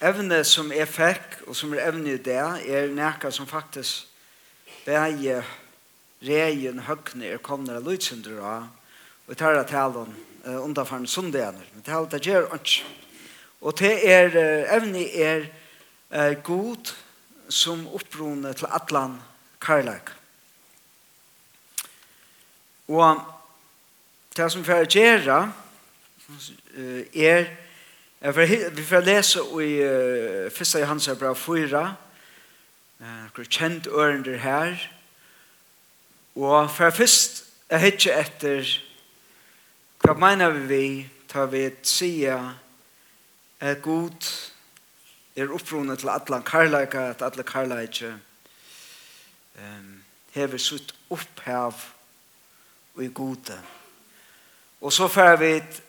evne som jeg fikk, og som er evne i det, er nekka som faktisk bæge reien høgne er komne av lydsynder av, og tar det til den uh, underfarne sundagener. Men talen det gjør ikke. Og det er, uh, evne er uh, god som opprone til atlan karlæk. Og det som fyrir gjerra er Vi får lese i uh, 1. Johans bra 4, Uh, hvor kjent ørender her, og for først er ikke etter hva mener vi vi? Tar vi et sida er god er opprunnet til atlan karlaika at atlan karlaika um, hever sutt opphav og i gode og så får vi et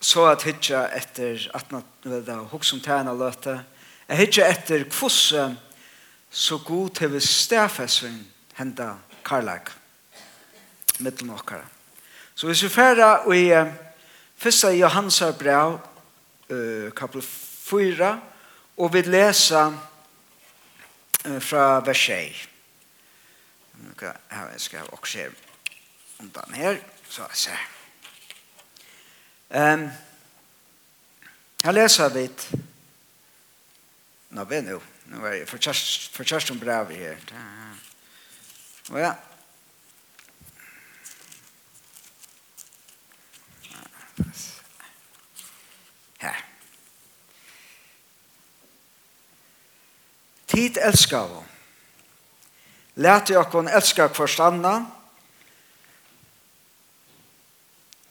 så at hitja etter at vel da hugsa om tæna løte. Jeg hitja etter kvosse så god til vi stafesvin henda karlag mittel nokkara Så hvis vi færa i fyrsta Johansa brev uh, kapitel 4 og vi lesa uh, fra vers 6. Her skal jeg også se undan her. Så jeg ser. Ehm Her leser vi et Nå, ved nå. Nå er jeg for Kjersten brev her. Og ja. Her. Tid elskar vi. Lät jag okken älska kvarstanna. Lært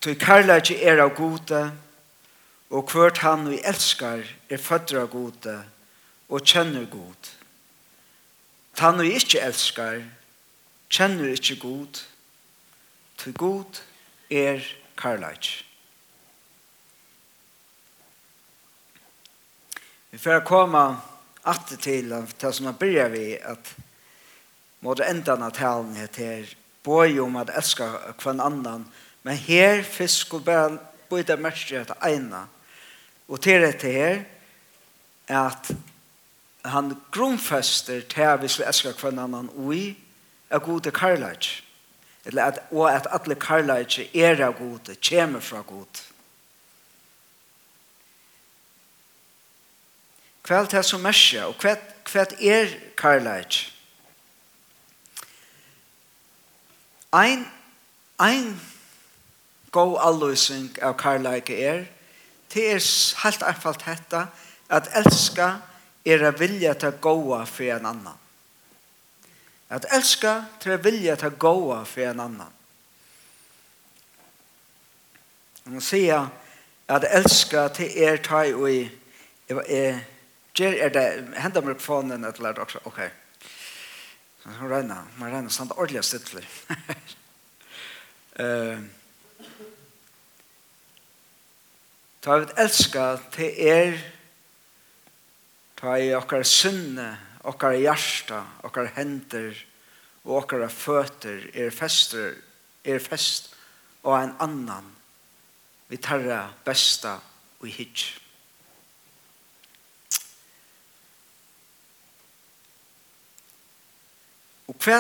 Tøy karlægi er av gode, og hvert han vi elskar er fødder av gode, og kjenner god. Han vi ikke elskar, kjenner ikke god, tu god er karlægi. Vi får komme alltid til det som har byrja vi, at måtte enda av talen heter, bøy om at elska kvann annan, og Men her fisk skulle bare byta mørkje etter eina. Og til dette her er at han grunnfester til hvis vi elsker hvernig annan ui er gode karlaj. Eller at, og at alle karlaj er av gode, kommer fra gode. Hva er det som mørkje, og hva, hva er karlæg? Ein, ein god alløsning av karlæge er, det er helt einfalt hetta, at elska er a vilja ta goa for en annan. At elska er a vilja ta goa for en annan. Man sier at elska til er ta i Ger er det henda mikrofonen at lært også. Ok. Så regner, man regner sånn ordentlig stittlig. Eh Ta vi elska til er ta i okkar synne, okkar hjarta, okkar hender og okkar føtter er fester, er fest og en annan vi tarra besta og hitj. Og hva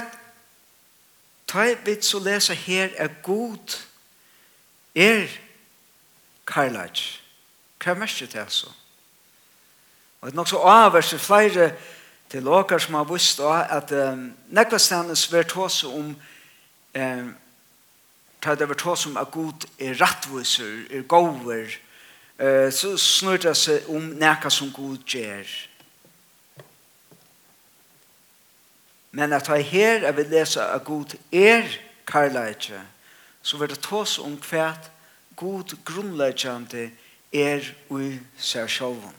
ta vi så lesa her er god er karlaj. Hva er mest det altså? Og det er nok så avvers til flere til åker som har vist da, at um, nekva stedene svært hos om um, ta det over hos om at god er rattviser, er gåver, uh, så snur det seg om nekka som god gjør. Men at jeg her, jeg vil lese at god er karlajtje, så vil det tås om hvert god grunnleggjande er ui seg sjálfum.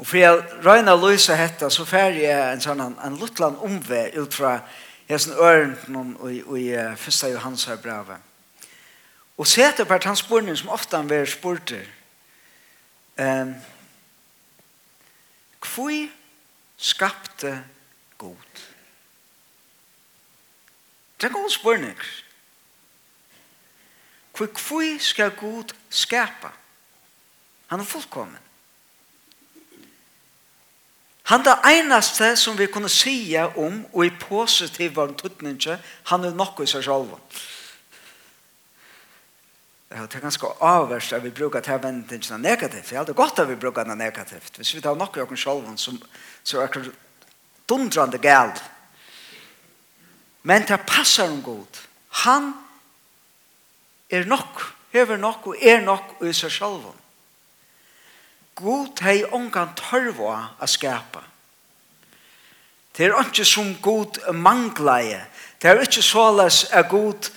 Og for jeg røyna løysa hetta, så fer jeg en sånn en luttland omve ut fra hesen ørenden og i fyrsta Johans her brave. Og setter på hans spurning som ofte han vil spurter. Um, Hvor skapte god? Det er god spurning. For hvor skal Gud skapa? Han er fullkommen. Han det einaste som vi kunne sige om, og i positiv var tøtninge, han er nokko i seg selv. Det er ganske avverst at vi bruker til vendingene negativt. Ja, det er godt at vi bruker den negativt. Hvis vi tar nokko i oss selv, som, så er det dundrande galt. Men det passer om god. Han er nok, hever nok og er nok i seg selv. God hei ongan tørva å skapa. Det er ikke som god mangleie. Det er ikke så løs at god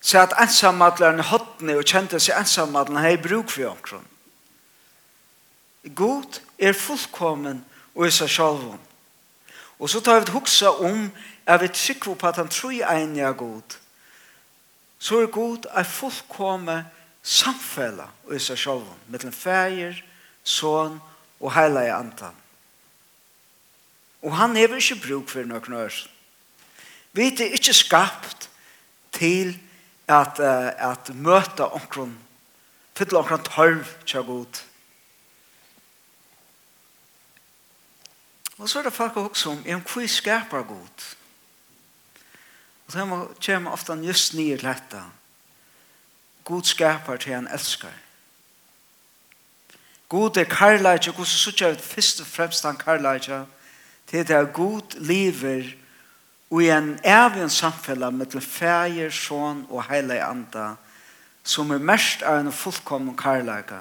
sier at ensammadleren hodne og kjente seg ensammadleren hei bruk for omkron. God er fullkommen og i seg selv. Og så tar vi et huksa om at vi trykker på at han tror en er god så er god er fullkomme samfella og i seg selv med mellom feir, son og heila i antan. Og han hever ikke bruk for noen ørs. Vi er ikke skapt til at, uh, at møte omkron, fylle omkron tørv til god. Og så er det folk også om, er om hvor skaper god? Og så kommer ofte just nye til dette. God skaper til han elsker. God er karlæg, og så sutja ut først og fremst han karlæg, til det er god lever og i en evig samfella mellom feir, son og heile anda, som er mest av en fullkommen karlæg.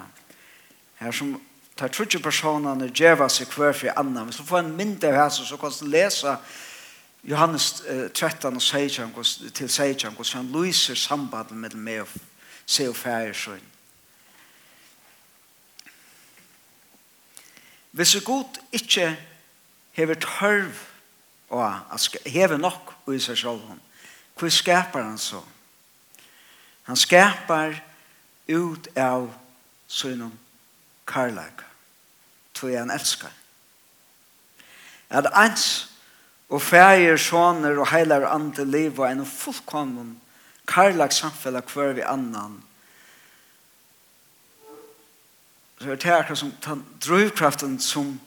Her som tar trutje personene djeva seg hver for annan. Hvis du får en mindre hæs, så kan du lese Johannes 13 og 16 til 16 hvordan han lyser samband med meg og se og fære sånn. Hvis vi god ikke hever tørv og hever nok i seg selv hvor skaper han så? Han skaper ut av sønnen karlag tror jeg han elsker. At ens Og fægir, soner og heilar andre liv og en fullkommen karlag samfella hver vi annan. Så er det akkurat som den drivkraften som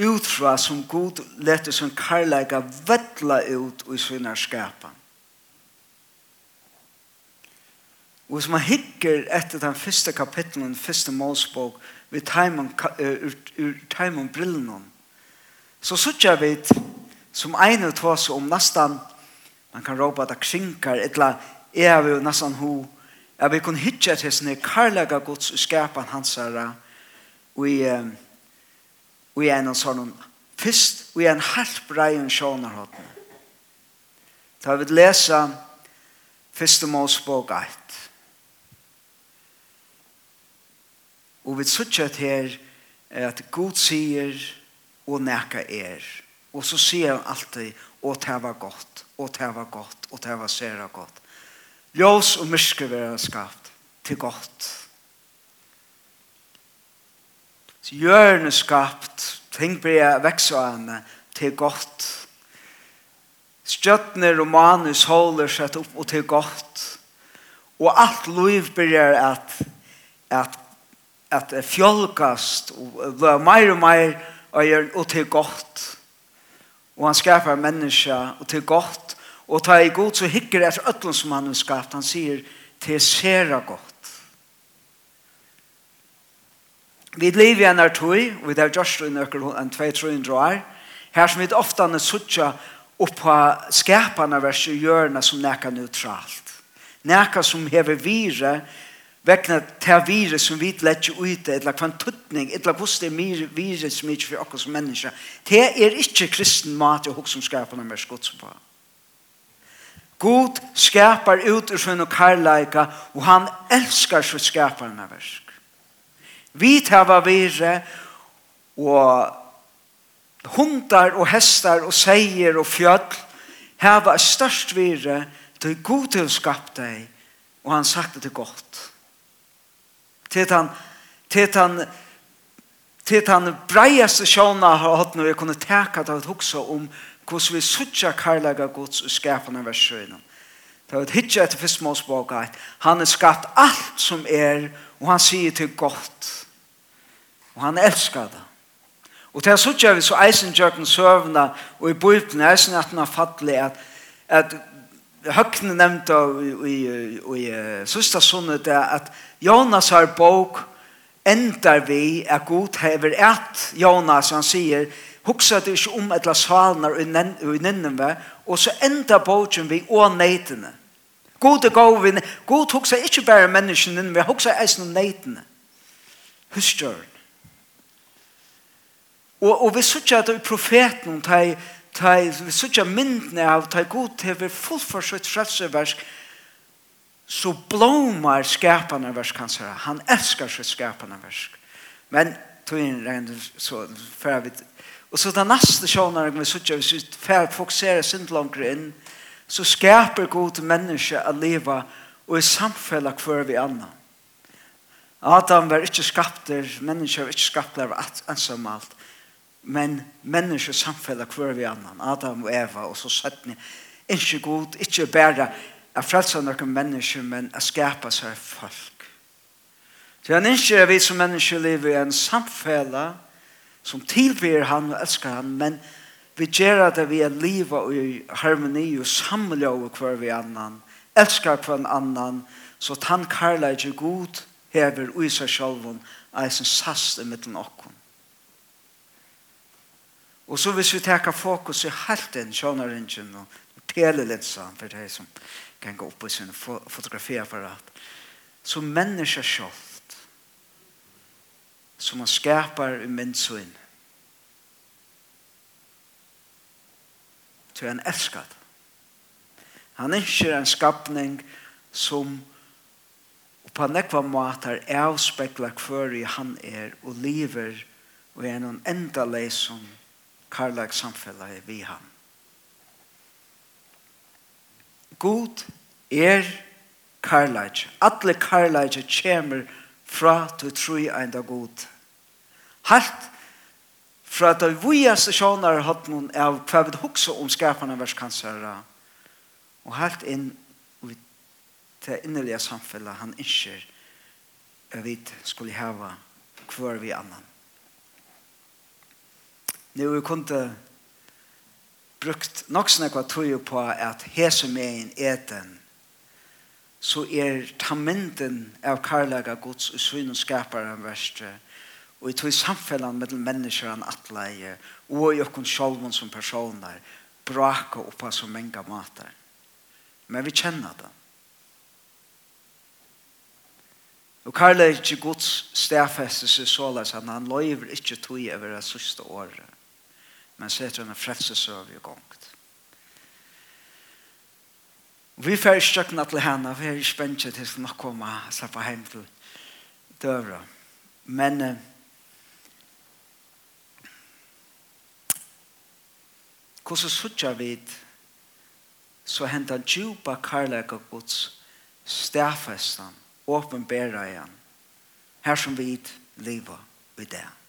utfra som god lette som karlaga vettla ut i sinna skapan. Og hvis man hikker etter den første kapitlen, den første målsbok, ur, ur, ur taimon brillen, så sutjar vi til Som ene tås om nästan, man kan råpa at det krinkar, etla er vi nästan ho, är vi kun hitja til sin karlaga gods och skapan hans herra, och i, och i en sån, først, og i en halv breien sjåner hatt Da vi lesa Fyrste Mosbog 1. Og vi suttet her at Gud sier og nækka er. Og så sier han alltid, og det var godt, og det var godt, og det var særa godt. Ljøs og myrske var skapt til godt. Så gjøren er skapt, ting blir vekst av henne til godt. Stjøttner og manus holder seg opp og til godt. Og alt liv blir at, at, at fjolkast, og blir mer og mer, og til godt og han skapar menneska og til godt og ta i god så hikker etter ötlun som han har skapt. Han sier til sera godt vi lever i en er tog og vi er just i nøkker en 2-300 år her som vi ofte er suttja oppa skaparna i gjørna som nekka neutralt. Nekka som hever vire vekna ta vire som vi letje ute, eller kvann tuttning, eller hos det vire, vire som ikke for oss som mennesker. Det er ikke kristen mat og hos som skaper noe mer skots på. God skapar ut ur sin og karlaika, og han elskar sitt skaparna versk. Vi tar vire, og hundar og hestar og seier og fjöll, hava størst vire, til god til skapt deg, og han sagt det til godt til han til han til han breiaste sjåna har hatt når jeg kunne teka til å hukse om hvordan vi suttja karlaga gods og skapene vers 7. Det var et hitje etter fyrstmålsboka at han er skapt alt som er og han sier til godt og han elskar det. Og til suttja vi så eisen jøkken søvna og i bøypen eisen at han har fattelig at at Høgne nevnte i, i, i søsta sunnet at Jonas har bok endar vi er god hever et Jonas han sier huksa du ikke om etla salnar i Ninnive og så endar boken vi og neitene God er god vi God huksa ikke bare menneskene Ninnive huksa eisen om neitene husk og, og vi sier at i profeten hei ta vi søkja myndene av ta god hever fullforsøkt frelseversk så blomar skapande versk han sier Han elskar sitt skapande versk. Men tog inn regn så før vi Og så den neste sjånaren vi søkja hvis vi fokuserer sind langere inn så skaper god menneske a leva og i samfellet hver vi annan. Adam var ikke skapt der, mennesker var ikke skapter av ensamalt men mennesker samfeller hver vi annan, Adam og Eva, og så settene, ikke god, ikke bare å frelse noen mennesker, men å skapa seg folk. Så han ikke vi som mennesker lever i en samfeller som tilbyr han og elsker han, men vi gjør det vi er livet i harmoni og samløve hver vi annan, elskar hver annan, så at han karlæg god hever ui seg sjølven, eisen sast i middelen okken. Og så hvis vi tar fokus i halten, sjånaringen og telelinsan for det som kan gå opp i sin fotografiapparat, så mennesker selv som man skapar i mennsvinn. til han elskar det. Han ønsker en skapning som på nekva måter avspekler hver han er og lever og er noen enda leisom karlag samfellet vi ham. God er karlag. Atle karlag kommer fra til tru ein dag god. Halt fra at vi er stasjoner hatt noen av hva vi hukse om skapene vers kansere og halt inn til innerlige samfellet han ikke vet skulle hava hver vi annan. Nå vi kunne brukt nok sånn ekva tog på at hese med eten så er tamenten av karlaga gods og svinn og skaparen verste og i tog samfellan mellom mennesker han atleie og i okkon sjolvon som personer braka oppa som menga mater men vi kjenner det og karlaga gods stafestes er såleis han han løyver ikke tog over det siste året men setter en frelsesøv i gongt. Vi får ikke kjøkken til henne, vi er ikke spensje til hun komme og se på hjem til døra. Men eh, hvordan sørger vi så hent han djupa karlæg og gods stafestan, åpenbæra igjen, her som vi lever i det.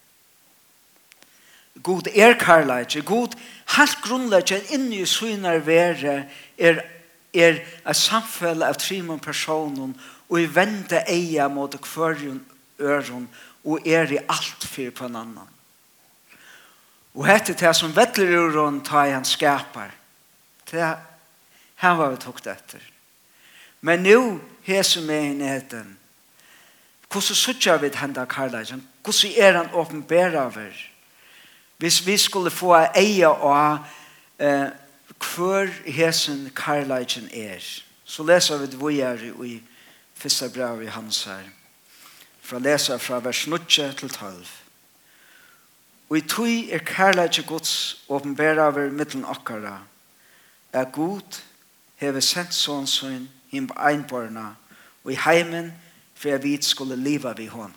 God er karlæge, God helt grunnlæge inni i synar vere er, er et samfell av trimon personen og i vende eia mot hverjun øron og er i alt fyr på en annan. Og hette det som vettler uron ta i han skapar. Det her var vi tukt etter. Men nu hese med enheten. Hvordan sutja vi henda karlægen? Hvordan er han åpenbæra over? Hvis vi skulle få eie av eh, hver hesen karlagen er, så leser vi det vi er i første brev i hans her. Fra leser fra vers 9 til 12. Og i tog er karlagen gods åpenbæra over mittelen akkara, er god, heve sendt sånn sånn, him einborna, og i heimen, for jeg vidt skulle liva vi hånd.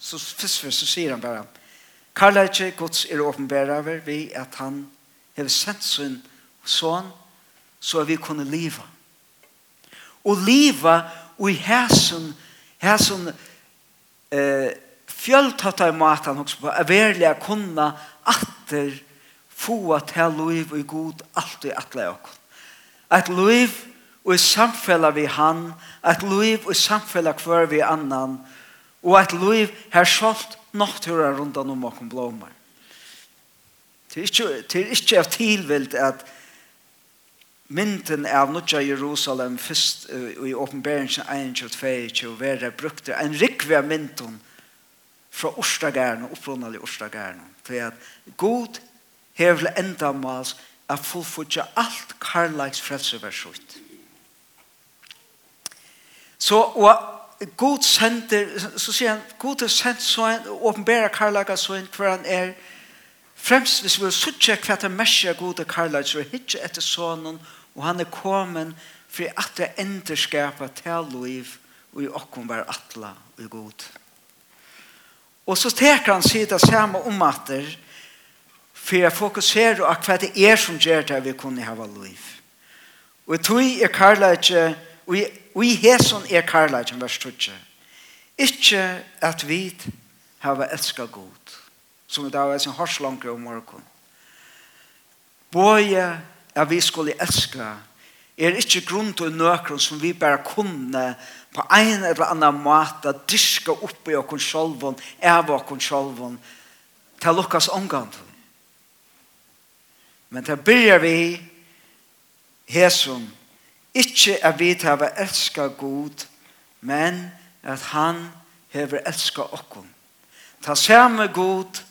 Så først så sier han bare, Karlætje Guds er åpenbæraver vi at han hever sendt sin son så vi kunne liva. Og liva og i hæsen hæsen eh, fjöltata i matan hos på er verlig å kunne atter få at her liv og god alt i atle og at liv og i samfella vi han at liv og i samfella hver vi annan og og et liv her sjalt nattura rundan om okkom blomar. Det er ikke, det er ikke av tilvilt at mynden av Nudja Jerusalem først i åpenberingen 21-22 være brukt en rikve av mynden fra Årstagæren og opprunnelig Årstagæren til at God hever enda mals at fullfutja alt karlags frelse vers. Så og god sender, så sier han, god er sendt så en, åpenbæra karlaga så en hver han er, fremst hvis vi vil suttje hva det mesja Gud er karlaga, så er hitje etter sonen, og han er kommet for at det enderskapa til liv, og i okkom var atla og god. Og så teker han sida samme om at det, for jeg fokuserer på hva det er som gjør det vi kunne ha liv. Og tog er karlaga Og i hæson er karlægen vers 12. Ikke at vi har elsket god, som det er sin hårslanger om morgen. Både at vi skulle elske er ikke grunn til nøkron som vi bare kunne på en eller annen måte diska opp i okken sjolvån, av okken sjolvån, til lukkas omgang. Men til byrjar vi hæson Ikke at vi har elsket god, men at han har elsket oss. Ta samme god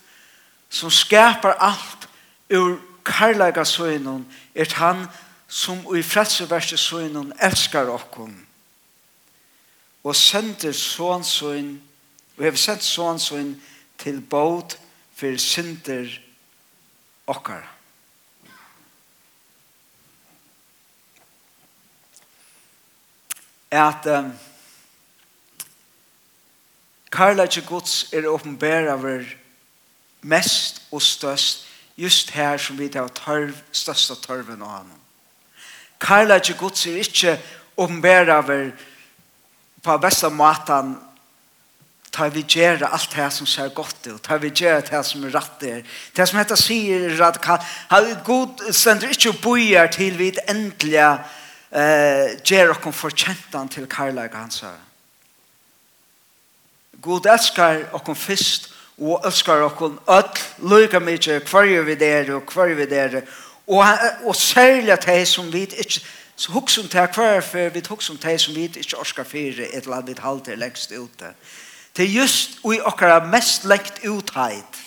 som skaper alt ur karlaga søgnen, er han som i fredsverset søgnen elskar oss. Og sender sånn søgn, og har sendt sånn søgn til båt for synder okkara. at um, Karlaki Guds er åpenbæra ver mest og størst just her som vi tar tørv, største tørven av ham. Karlaki Guds er ikke åpenbæra ver på beste måten tar vi gjøre alt det som ser godt ut, tar vi gjøre det som er rett der. Det som heter sier radikalt, han god stender ikke og bojer til vi endelig eh, gjør dere fortjentan til karlæg hans her. God elskar dere først, og elskar dere ødel, lykke mye, hver vi der, og hver vi der, og, og særlig at de som vi ikke, så hugsa om det hver for vi hugsa om det som vi ikke orskar fire et eller annet halter lengst ute. Det er just i okkara mest lengt utheit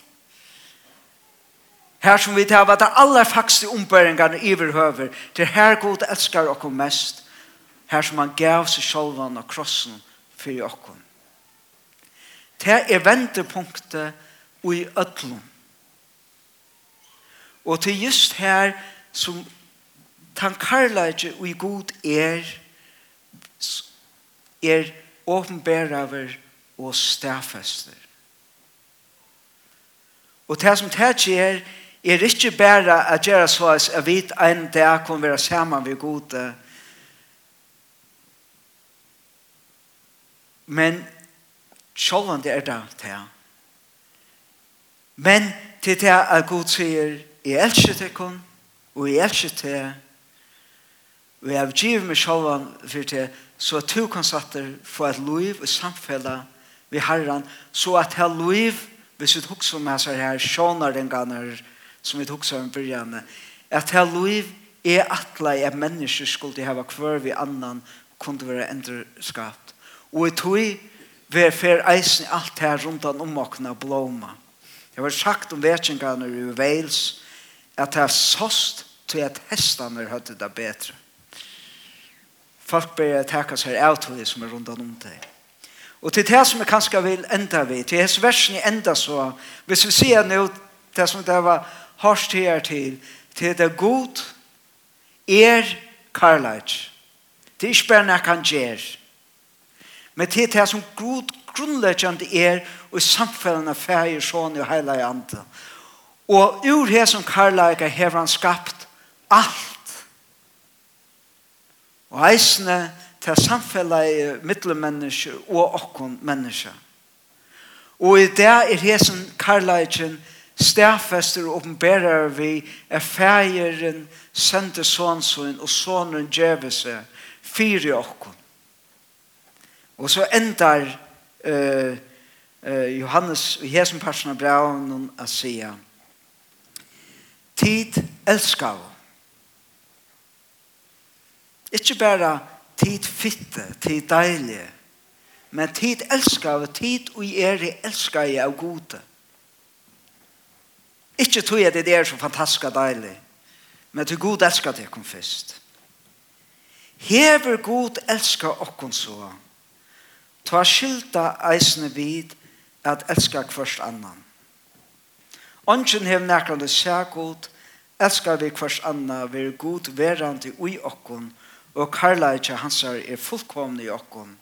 Her som vi tar var det aller faktiske ombøringene i vi høver, til her god elskar okkur mest, her som han gav seg sjolvan og krossen for okkur. Det er ventepunktet i ødlom. Og til just her som tan og i god er, er åpenbæraver og stafester. Og det som det er, er ikke bare at gjøre så at jeg vet en dag kan være sammen ved gode, men sjålen det er det til. Men til det at god sier, jeg elsker til kun, og jeg elsker til, og jeg avgiver meg sjålen for det, så at du kan satte for et liv og samfella ved Herren, så at her liv, hvis vi husker om hans her, sjåner den gangen, som vi tog som början at det liv er atle i mennesker människor skulle ha kvar vi annan kunne være endreskapt og i tog vi fer eisen alt her rundt om omvåkna blåma det var sagt om vetsingarna i Wales at det er såst til at hestene hadde det bedre folk börjar tacka seg av till det som är runt om det Og til det som jeg kanskje vil enda vi, til hans versen jeg enda så, hvis vi sier nå, det som det var hørst her til, til det god er karlajt. Det er ikke bare når han gjør. Men til det som god grunnleggende er og i samfunnet færger sånn og hele andre. Og ur det som karlajka har han skapt alt. Og eisene til samfunnet er middelmennesker og okkon mennesker. Og i det er hesen karlagen stærfester og åpenberer vi er fægeren sendte sånnsøn og sånnen djeve seg fire okken. Og så endar uh, uh, Johannes og Jesu personen av braun å si Tid elskar Ikke bare tid fitte, tid deilige, men tid elskar, tid og er elskar jeg av gode. Ikke tog jeg det er så fantastisk deilig, men til god elsker det kom først. Hever god elsker okkon så, ta skylda eisne vid at elsker kvørst annan. Ongen hev nekrande sægod, elskar vi kvørst annan, vi er god verandi ui okkon, og karlægja hansar er fullkomne i okkon.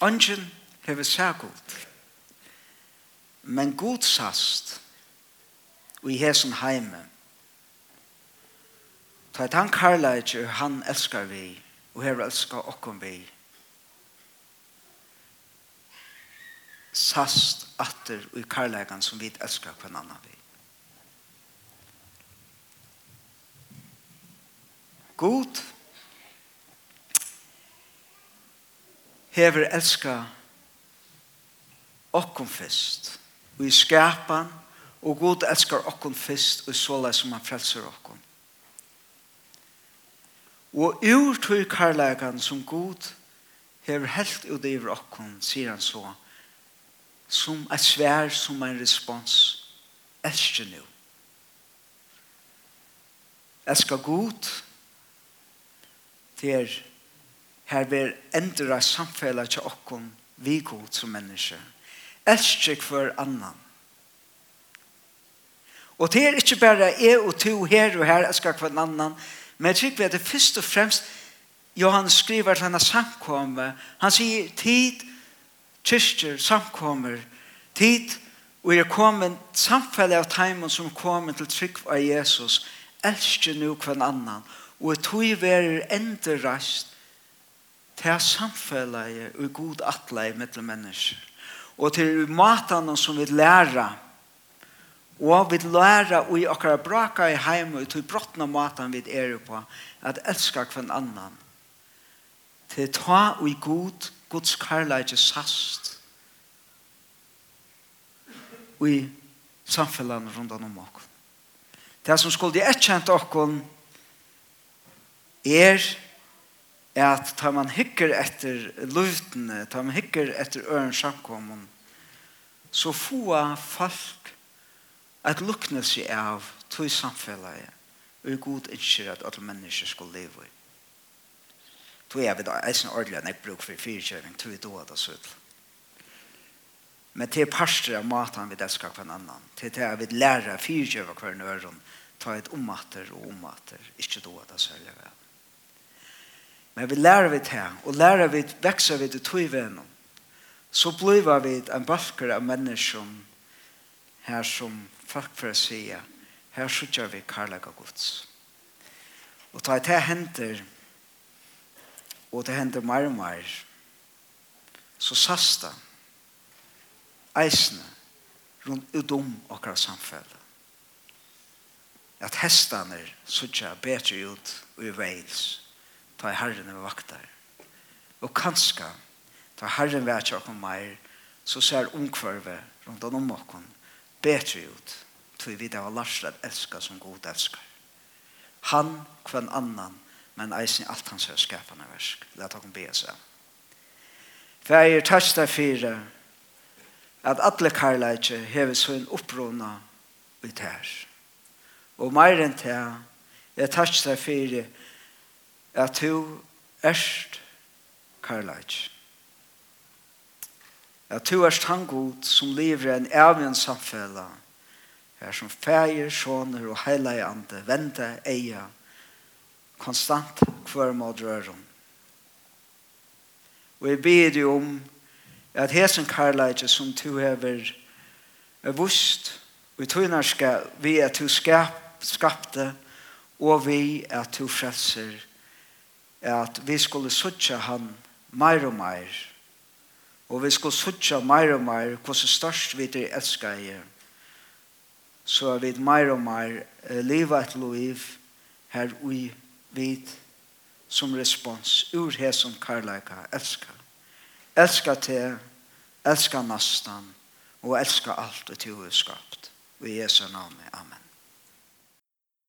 Ongen hever sægod. Ongen Men god sast og i hesen heime ta et han karlæger han elskar vi og her elskar okkom vi sast atter og i karlægan som vi elskar hver annan vi God hever elska okkom fyrst og i skapan, og god elskar okkon fyrst, og såla som han frelser okkon. Og ur tog karlægan som god hever helt ut i okkon, sier han så, som er svær som en respons, elsker nu. Elskar god, til her her ver endra samfellet til okkon vi god som mennesker elsker hver annan. Og det er ikke bare jeg og to her og her elsker hver annan, men jeg tror at det først og fremst Johan skriver til henne samkomme, han sier tid, kyrkjer, samkommer, tid, og er kommet samfellet av teimen som kommer til trygg av Jesus, elsker nu hver annan, og er tog verer enda rast til samfellet og god atleie mellom mennesker og til matene som vi lærer og vi lærer i akkurat braka i heim og til brottene matene vi er på at elska kvann annan. Til ta og i god Guds karlæge sast og i samfellan rundt om okkon det som skulle erkjent okkon er er at tar man hikker etter luftene, tar man hikker etter øren samkommen, så få folk at lukne seg av tog samfunnet og god innskjer at alle mennesker skal leve i. Tog jeg vet eisen ordentlig enn jeg bruker for fyrkjøring, tog jeg da det så ut. Men til parster av maten vi det elsker en annan, til til jeg vil lære fyrkjøring hver nøren, ta et omater og omater, ikke da det så er vel. Men vi lærer vi til, og lærer vi vekser vi til tog vennom. Så blir vi en balker av mennesker her som folk for å si her sitter vi karlaga gods. Og ta det henter og det henter mer og mer så sasta eisene rundt utom okra samfell at hestene sutja bedre ut i veils ta i herren over vaktar. Og kanskje, ta herren vet ikke åkken mer, så ser omkvarve rundt om åkken bedre ut, tog vi det var lars at elska som god elskar. Han, kvann annan, men eisen alt hans er skapande versk. La ta kom be seg. For jeg er tørs der fire, at alle karlægje hever så en opprona ut her. Og mer enn til, jeg tørst der fire, at at du erst karlajt. At du erst han god som lever en evig samfella, her som feir, sjåner og heilige ande, vente, eia, konstant hver måte røren. Og jeg ber deg om at hesen karlajt som du hever er vust, og tøyner vi at du skap, skapte, og vi at du frelser at vi skulle suttja han meir og meir. Og vi skulle suttja meir og meir hvordan størst vi til elsker jeg. Så er vi meir og meir liva et liv her ui vid som respons ur her som karlaika elskar. Elskar til, elskar nastan og elska alt og til skapt. Vi Jesu navn, Amen.